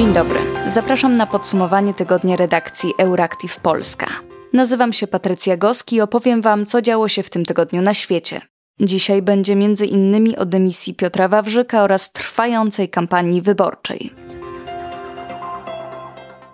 Dzień dobry. Zapraszam na podsumowanie tygodnia redakcji Euractiv Polska. Nazywam się Patrycja Goski i opowiem Wam, co działo się w tym tygodniu na świecie. Dzisiaj będzie między innymi o dymisji Piotra Wawrzyka oraz trwającej kampanii wyborczej.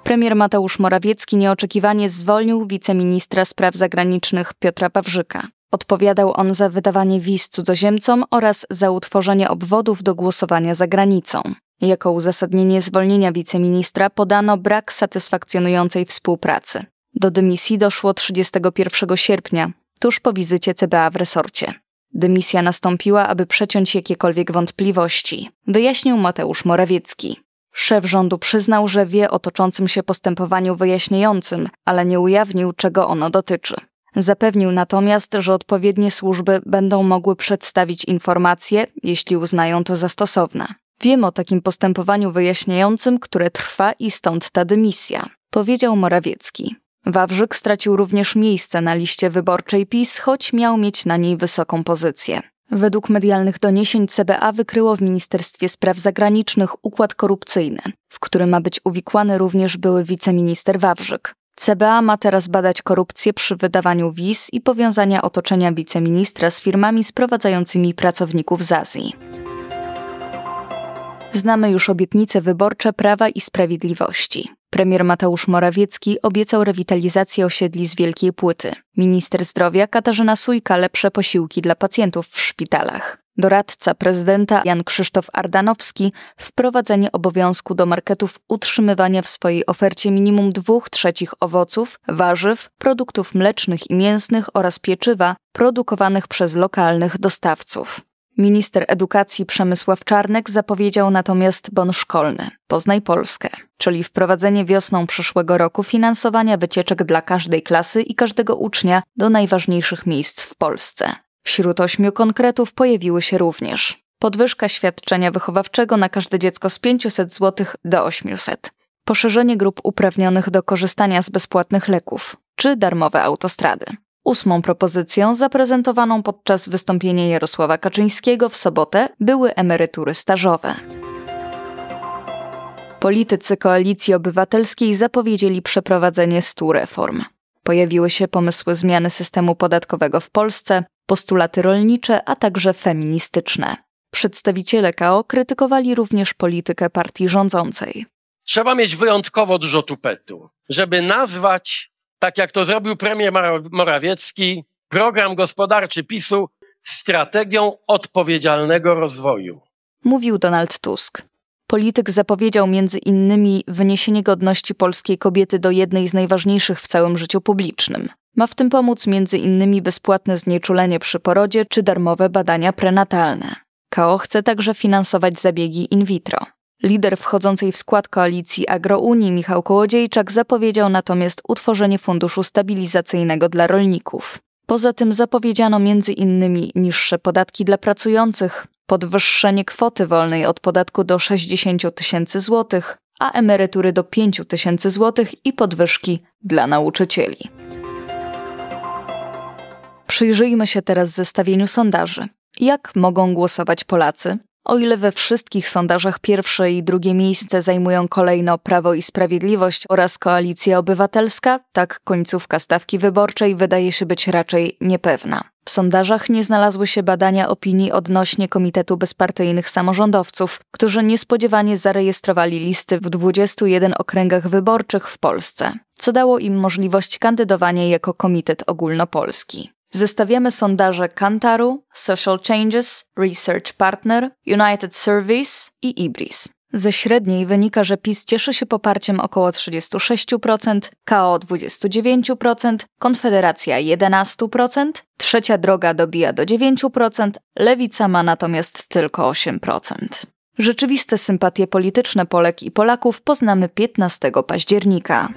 Premier Mateusz Morawiecki nieoczekiwanie zwolnił wiceministra spraw zagranicznych Piotra Wawrzyka. Odpowiadał on za wydawanie wiz cudzoziemcom oraz za utworzenie obwodów do głosowania za granicą. Jako uzasadnienie zwolnienia wiceministra podano brak satysfakcjonującej współpracy. Do dymisji doszło 31 sierpnia, tuż po wizycie CBA w resorcie. Dymisja nastąpiła, aby przeciąć jakiekolwiek wątpliwości, wyjaśnił Mateusz Morawiecki. Szef rządu przyznał, że wie o toczącym się postępowaniu wyjaśniającym, ale nie ujawnił, czego ono dotyczy. Zapewnił natomiast, że odpowiednie służby będą mogły przedstawić informacje, jeśli uznają to za stosowne. Wiem o takim postępowaniu wyjaśniającym, które trwa i stąd ta dymisja, powiedział Morawiecki. Wawrzyk stracił również miejsce na liście wyborczej PiS, choć miał mieć na niej wysoką pozycję. Według medialnych doniesień CBA wykryło w Ministerstwie Spraw Zagranicznych układ korupcyjny, w który ma być uwikłany również były wiceminister Wawrzyk. CBA ma teraz badać korupcję przy wydawaniu wiz i powiązania otoczenia wiceministra z firmami sprowadzającymi pracowników z Azji. Znamy już obietnice wyborcze Prawa i Sprawiedliwości. Premier Mateusz Morawiecki obiecał rewitalizację osiedli z Wielkiej Płyty. Minister zdrowia Katarzyna Sujka lepsze posiłki dla pacjentów w szpitalach. Doradca prezydenta Jan Krzysztof Ardanowski wprowadzenie obowiązku do marketów utrzymywania w swojej ofercie minimum dwóch trzecich owoców, warzyw, produktów mlecznych i mięsnych oraz pieczywa produkowanych przez lokalnych dostawców. Minister edukacji Przemysław Czarnek zapowiedział natomiast bon szkolny Poznaj Polskę, czyli wprowadzenie wiosną przyszłego roku finansowania wycieczek dla każdej klasy i każdego ucznia do najważniejszych miejsc w Polsce. Wśród ośmiu konkretów pojawiły się również podwyżka świadczenia wychowawczego na każde dziecko z 500 zł do 800, poszerzenie grup uprawnionych do korzystania z bezpłatnych leków czy darmowe autostrady. Ósmą propozycją, zaprezentowaną podczas wystąpienia Jarosława Kaczyńskiego w sobotę, były emerytury stażowe. Politycy Koalicji Obywatelskiej zapowiedzieli przeprowadzenie stu reform. Pojawiły się pomysły zmiany systemu podatkowego w Polsce, postulaty rolnicze, a także feministyczne. Przedstawiciele KO krytykowali również politykę partii rządzącej. Trzeba mieć wyjątkowo dużo tupetu, żeby nazwać tak jak to zrobił premier Morawiecki, program gospodarczy PiSu strategią odpowiedzialnego rozwoju. Mówił Donald Tusk. Polityk zapowiedział między innymi wyniesienie godności polskiej kobiety do jednej z najważniejszych w całym życiu publicznym. Ma w tym pomóc między innymi bezpłatne znieczulenie przy porodzie czy darmowe badania prenatalne. KO chce także finansować zabiegi in vitro. Lider wchodzącej w skład koalicji Agrounii Michał Kołodziejczak zapowiedział natomiast utworzenie funduszu stabilizacyjnego dla rolników. Poza tym zapowiedziano m.in. niższe podatki dla pracujących, podwyższenie kwoty wolnej od podatku do 60 tysięcy złotych, a emerytury do 5 tysięcy złotych i podwyżki dla nauczycieli. Przyjrzyjmy się teraz zestawieniu sondaży. Jak mogą głosować Polacy? O ile we wszystkich sondażach pierwsze i drugie miejsce zajmują kolejno Prawo i Sprawiedliwość oraz Koalicja Obywatelska, tak końcówka stawki wyborczej wydaje się być raczej niepewna. W sondażach nie znalazły się badania opinii odnośnie Komitetu Bezpartyjnych Samorządowców, którzy niespodziewanie zarejestrowali listy w 21 okręgach wyborczych w Polsce, co dało im możliwość kandydowania jako Komitet Ogólnopolski. Zestawiamy sondaże Kantaru, Social Changes, Research Partner, United Service i Ibris. Ze średniej wynika, że PiS cieszy się poparciem około 36%, KO 29%, Konfederacja 11%, Trzecia Droga dobija do 9%, Lewica ma natomiast tylko 8%. Rzeczywiste sympatie polityczne Polek i Polaków poznamy 15 października.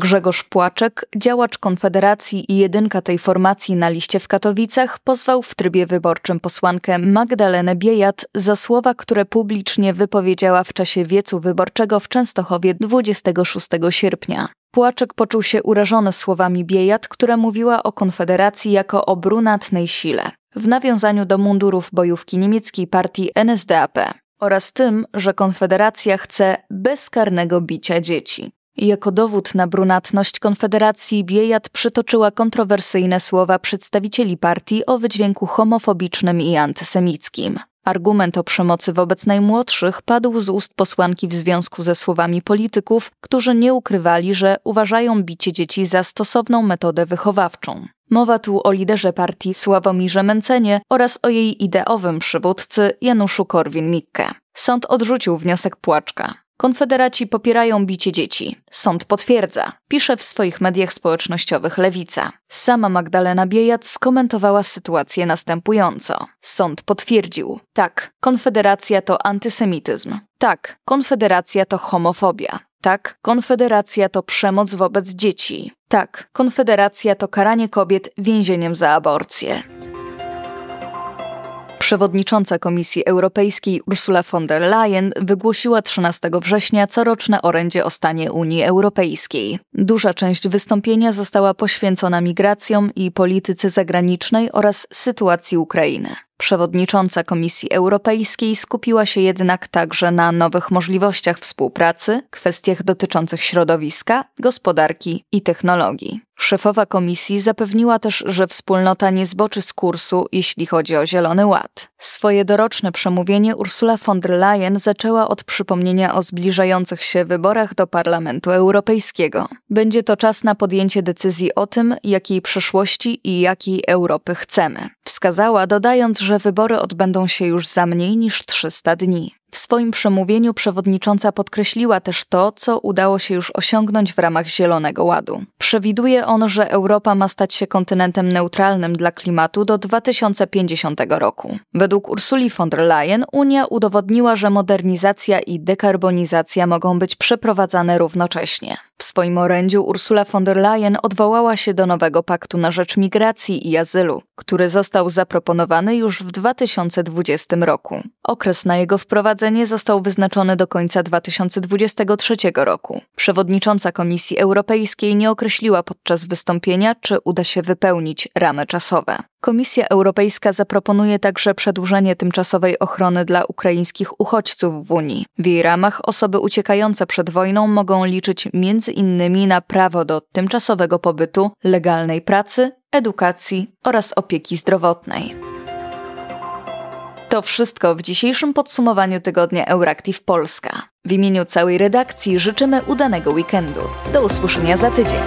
Grzegorz Płaczek, działacz Konfederacji i jedynka tej formacji na liście w Katowicach, pozwał w trybie wyborczym posłankę Magdalenę Biejat za słowa, które publicznie wypowiedziała w czasie wiecu wyborczego w Częstochowie 26 sierpnia. Płaczek poczuł się urażony słowami Biejat, która mówiła o Konfederacji jako o brunatnej sile, w nawiązaniu do mundurów bojówki niemieckiej partii NSDAP. oraz tym, że Konfederacja chce bezkarnego bicia dzieci. Jako dowód na brunatność Konfederacji Biejat przytoczyła kontrowersyjne słowa przedstawicieli partii o wydźwięku homofobicznym i antysemickim. Argument o przemocy wobec najmłodszych padł z ust posłanki w związku ze słowami polityków, którzy nie ukrywali, że uważają bicie dzieci za stosowną metodę wychowawczą. Mowa tu o liderze partii Sławomirze Mencenie oraz o jej ideowym przywódcy Januszu Korwin-Mikke. Sąd odrzucił wniosek Płaczka. Konfederaci popierają bicie dzieci. Sąd potwierdza, pisze w swoich mediach społecznościowych Lewica. Sama Magdalena Biejat skomentowała sytuację następująco. Sąd potwierdził, tak, Konfederacja to antysemityzm. Tak, Konfederacja to homofobia. Tak, Konfederacja to przemoc wobec dzieci. Tak, Konfederacja to karanie kobiet więzieniem za aborcję. Przewodnicząca Komisji Europejskiej Ursula von der Leyen wygłosiła 13 września coroczne orędzie o stanie Unii Europejskiej. Duża część wystąpienia została poświęcona migracjom i polityce zagranicznej oraz sytuacji Ukrainy. Przewodnicząca Komisji Europejskiej skupiła się jednak także na nowych możliwościach współpracy, kwestiach dotyczących środowiska, gospodarki i technologii. Szefowa komisji zapewniła też, że wspólnota nie zboczy z kursu, jeśli chodzi o Zielony Ład. Swoje doroczne przemówienie Ursula von der Leyen zaczęła od przypomnienia o zbliżających się wyborach do Parlamentu Europejskiego. Będzie to czas na podjęcie decyzji o tym, jakiej przyszłości i jakiej Europy chcemy. Wskazała, dodając, że wybory odbędą się już za mniej niż 300 dni. W swoim przemówieniu przewodnicząca podkreśliła też to, co udało się już osiągnąć w ramach Zielonego Ładu. Przewiduje on, że Europa ma stać się kontynentem neutralnym dla klimatu do 2050 roku. Według Ursuli von der Leyen Unia udowodniła, że modernizacja i dekarbonizacja mogą być przeprowadzane równocześnie. W swoim orędziu Ursula von der Leyen odwołała się do nowego paktu na rzecz migracji i azylu, który został zaproponowany już w 2020 roku. Okres na jego wprowadzenie został wyznaczony do końca 2023 roku. Przewodnicząca Komisji Europejskiej nie określiła podczas wystąpienia, czy uda się wypełnić ramy czasowe. Komisja Europejska zaproponuje także przedłużenie tymczasowej ochrony dla ukraińskich uchodźców w Unii. W jej ramach osoby uciekające przed wojną mogą liczyć innymi na prawo do tymczasowego pobytu, legalnej pracy, edukacji oraz opieki zdrowotnej. To wszystko w dzisiejszym podsumowaniu tygodnia Euractiv Polska. W imieniu całej redakcji życzymy udanego weekendu. Do usłyszenia za tydzień.